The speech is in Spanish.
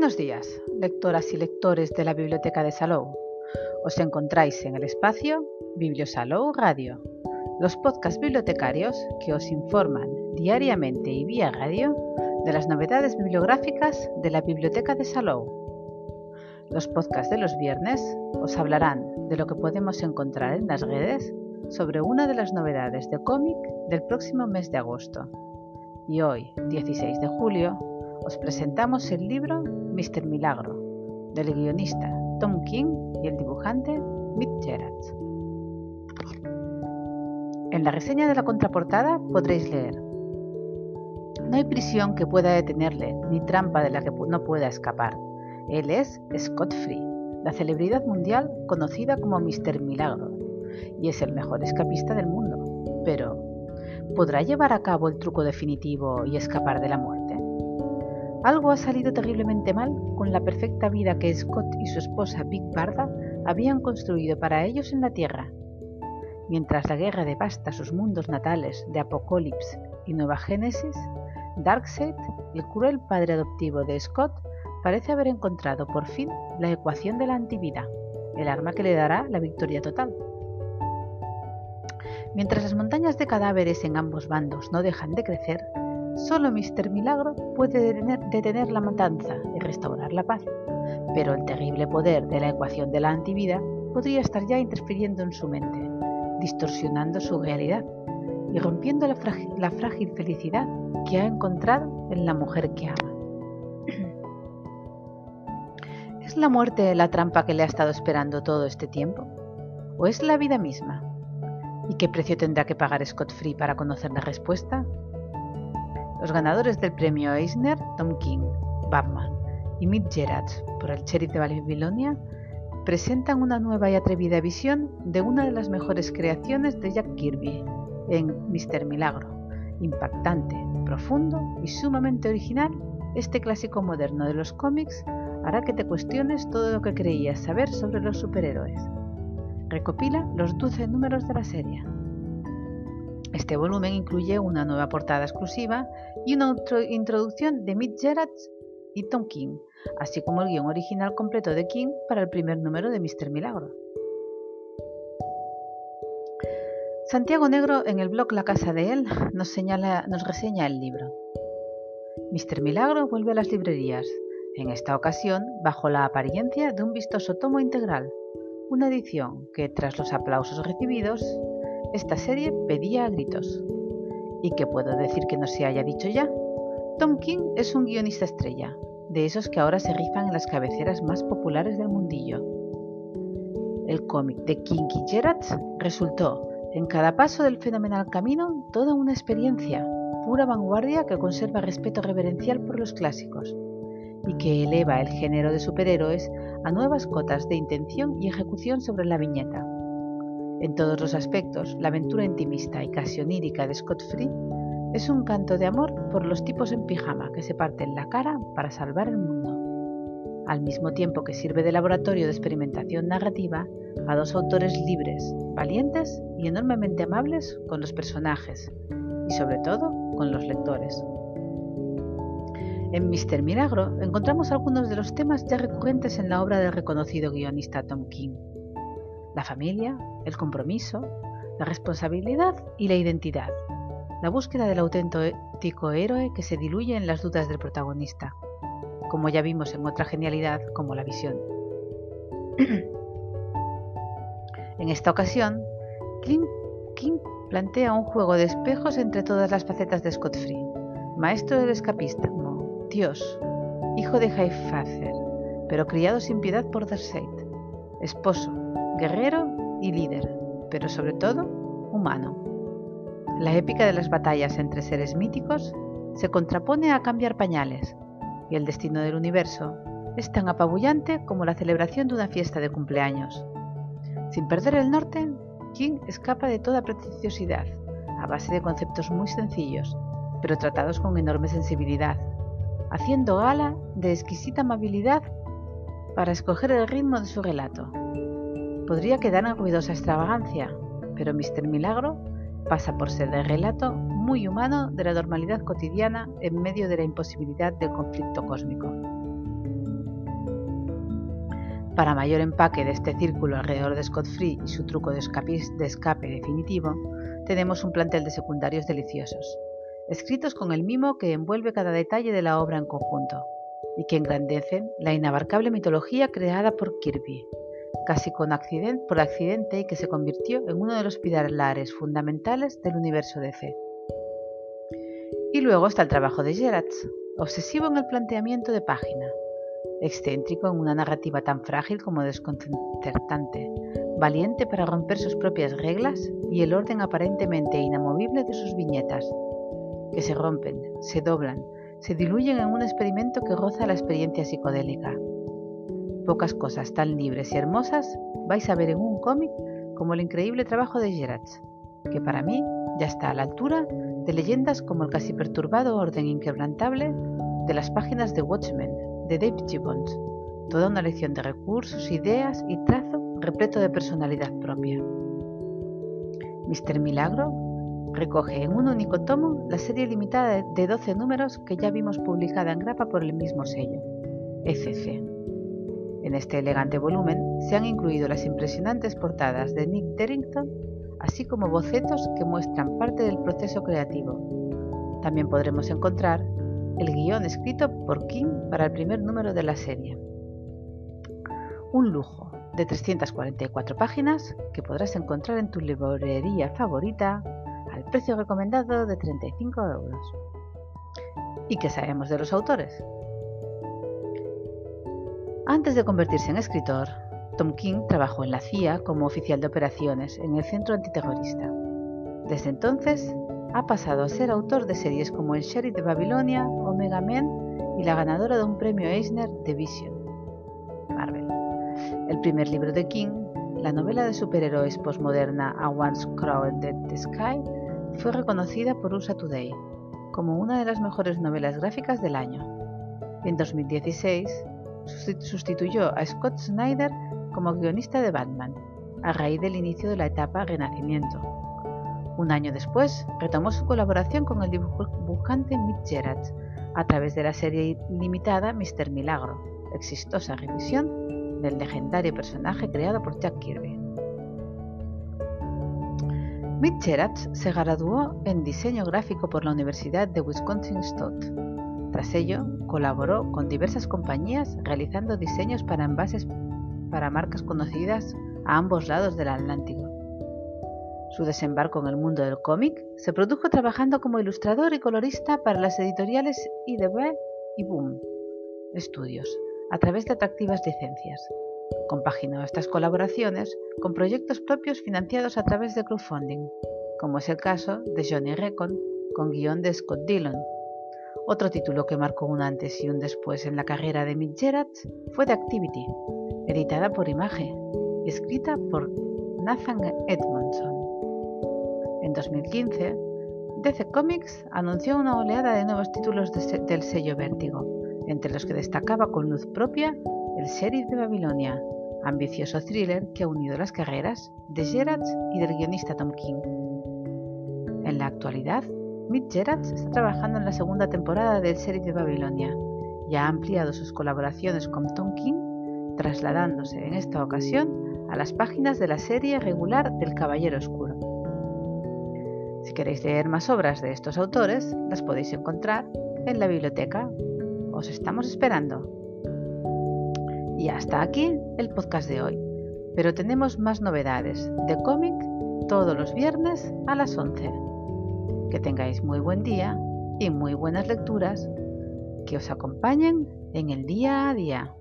Buenos días, lectoras y lectores de la Biblioteca de Salou. Os encontráis en el espacio Bibliosalou Radio, los podcasts bibliotecarios que os informan diariamente y vía radio de las novedades bibliográficas de la Biblioteca de Salou. Los podcasts de los viernes os hablarán de lo que podemos encontrar en las redes sobre una de las novedades de cómic del próximo mes de agosto. Y hoy, 16 de julio, os presentamos el libro Mr. Milagro, del guionista Tom King y el dibujante Mick Gerard. En la reseña de la contraportada podréis leer No hay prisión que pueda detenerle, ni trampa de la que no pueda escapar. Él es Scott Free, la celebridad mundial conocida como Mr. Milagro, y es el mejor escapista del mundo. Pero, ¿podrá llevar a cabo el truco definitivo y escapar de la muerte? Algo ha salido terriblemente mal con la perfecta vida que Scott y su esposa Big Barda habían construido para ellos en la Tierra. Mientras la guerra devasta sus mundos natales de Apocalipsis y Nueva Génesis, Darkseid, el cruel padre adoptivo de Scott, parece haber encontrado por fin la ecuación de la antivida, el arma que le dará la victoria total. Mientras las montañas de cadáveres en ambos bandos no dejan de crecer, Solo Mr. Milagro puede detener, la matanza y restaurar la paz, pero el terrible poder de la ecuación de la antivida podría estar ya interfiriendo en su mente, distorsionando su realidad y rompiendo la frágil felicidad que ha encontrado en la mujer que ama. ¿Es la muerte la trampa que le ha estado esperando todo este tiempo? ¿O es la vida misma? ¿Y qué precio tendrá que pagar Scott Free para conocer la respuesta? Los ganadores del premio Eisner, Tom King, Batman y Mick Gerards por el Sheriff de Babilonia, presentan una nueva y atrevida visión de una de las mejores creaciones de Jack Kirby en Mr. Milagro. Impactante, profundo y sumamente original, este clásico moderno de los cómics hará que te cuestiones todo lo que creías saber sobre los superhéroes. Recopila los 12 números de la serie. Este volumen incluye una nueva portada exclusiva y una introducción de Mick Gerards y Tom King, así como el guion original completo de King para el primer número de Mr. Milagro. Santiago Negro en el blog La Casa de Él nos, nos reseña el libro. Mr. Milagro vuelve a las librerías, en esta ocasión bajo la apariencia de un vistoso tomo integral, una edición que, tras los aplausos recibidos, esta serie pedía a gritos. ¿Y qué puedo decir que no se haya dicho ya? Tom King es un guionista estrella, de esos que ahora se rifan en las cabeceras más populares del mundillo. El cómic de King y Gerard resultó, en cada paso del fenomenal camino, toda una experiencia, pura vanguardia que conserva respeto reverencial por los clásicos y que eleva el género de superhéroes a nuevas cotas de intención y ejecución sobre la viñeta. En todos los aspectos, la aventura intimista y casi onírica de Scott Free es un canto de amor por los tipos en pijama que se parten la cara para salvar el mundo, al mismo tiempo que sirve de laboratorio de experimentación narrativa a dos autores libres, valientes y enormemente amables con los personajes y sobre todo con los lectores. En Mr. Milagro encontramos algunos de los temas ya recurrentes en la obra del reconocido guionista Tom King la familia, el compromiso, la responsabilidad y la identidad, la búsqueda del auténtico héroe que se diluye en las dudas del protagonista, como ya vimos en otra genialidad como la visión. en esta ocasión, King plantea un juego de espejos entre todas las facetas de Scott Free, maestro del escapismo, Dios, hijo de Haifazer, pero criado sin piedad por Darkseid, esposo, guerrero y líder, pero sobre todo humano. La épica de las batallas entre seres míticos se contrapone a cambiar pañales, y el destino del universo es tan apabullante como la celebración de una fiesta de cumpleaños. Sin perder el norte, King escapa de toda pretenciosidad, a base de conceptos muy sencillos, pero tratados con enorme sensibilidad, haciendo gala de exquisita amabilidad para escoger el ritmo de su relato podría quedar en ruidosa extravagancia, pero Mr. Milagro pasa por ser el relato muy humano de la normalidad cotidiana en medio de la imposibilidad del conflicto cósmico. Para mayor empaque de este círculo alrededor de Scott Free y su truco de escape, de escape definitivo, tenemos un plantel de secundarios deliciosos, escritos con el mimo que envuelve cada detalle de la obra en conjunto y que engrandecen la inabarcable mitología creada por Kirby, casi con accidente, por accidente y que se convirtió en uno de los pilares fundamentales del universo DC. Y luego está el trabajo de Gerards, obsesivo en el planteamiento de página, excéntrico en una narrativa tan frágil como desconcertante, valiente para romper sus propias reglas y el orden aparentemente inamovible de sus viñetas, que se rompen, se doblan, se diluyen en un experimento que roza la experiencia psicodélica. Pocas cosas tan libres y hermosas vais a ver en un cómic como el increíble trabajo de Gerards, que para mí ya está a la altura de leyendas como el casi perturbado orden inquebrantable de las páginas de Watchmen de David Gibbons, toda una lección de recursos, ideas y trazo repleto de personalidad propia. Mr. Milagro recoge en un único tomo la serie limitada de 12 números que ya vimos publicada en grapa por el mismo sello, ECC. En este elegante volumen se han incluido las impresionantes portadas de Nick Derrington, así como bocetos que muestran parte del proceso creativo. También podremos encontrar el guion escrito por King para el primer número de la serie. Un lujo de 344 páginas que podrás encontrar en tu librería favorita al precio recomendado de 35 euros. ¿Y qué sabemos de los autores? Antes de convertirse en escritor, Tom King trabajó en la CIA como oficial de operaciones en el Centro Antiterrorista. Desde entonces ha pasado a ser autor de series como El Sheriff de Babilonia, Omega Men y la ganadora de un premio Eisner de Vision, Marvel. El primer libro de King, la novela de superhéroes postmoderna A Once Crawled the Sky, fue reconocida por USA Today como una de las mejores novelas gráficas del año. En 2016 sustituyó a Scott Snyder como guionista de Batman, a raíz del inicio de la etapa Renacimiento, un año después, retomó su colaboración con el dibujante Mitch Gerrard a través de la serie limitada Mr. Milagro, exitosa revisión del legendario personaje creado por Jack Kirby. Mitch Gerrard se graduó en diseño gráfico por la Universidad de Wisconsin-Stott. Tras ello, colaboró con diversas compañías realizando diseños para envases para marcas conocidas a ambos lados del Atlántico. Su desembarco en el mundo del cómic se produjo trabajando como ilustrador y colorista para las editoriales IDB y Boom Studios, a través de atractivas licencias. Compaginó estas colaboraciones con proyectos propios financiados a través de crowdfunding, como es el caso de Johnny Recon con guion de Scott Dillon. Otro título que marcó un antes y un después en la carrera de Mitch Gerrard fue The Activity, editada por Image y escrita por Nathan Edmondson. En 2015, DC Comics anunció una oleada de nuevos títulos del sello Vértigo, entre los que destacaba con luz propia el Sheriff de Babilonia, ambicioso thriller que ha unido las carreras de Gerard y del guionista Tom King. En la actualidad, Mitch Gerard está trabajando en la segunda temporada del Sheriff de Babilonia y ha ampliado sus colaboraciones con Tom King, trasladándose en esta ocasión a las páginas de la serie regular del Caballero Oscuro. Si queréis leer más obras de estos autores, las podéis encontrar en la biblioteca. Os estamos esperando. Y hasta aquí el podcast de hoy. Pero tenemos más novedades de cómic todos los viernes a las 11. Que tengáis muy buen día y muy buenas lecturas que os acompañen en el día a día.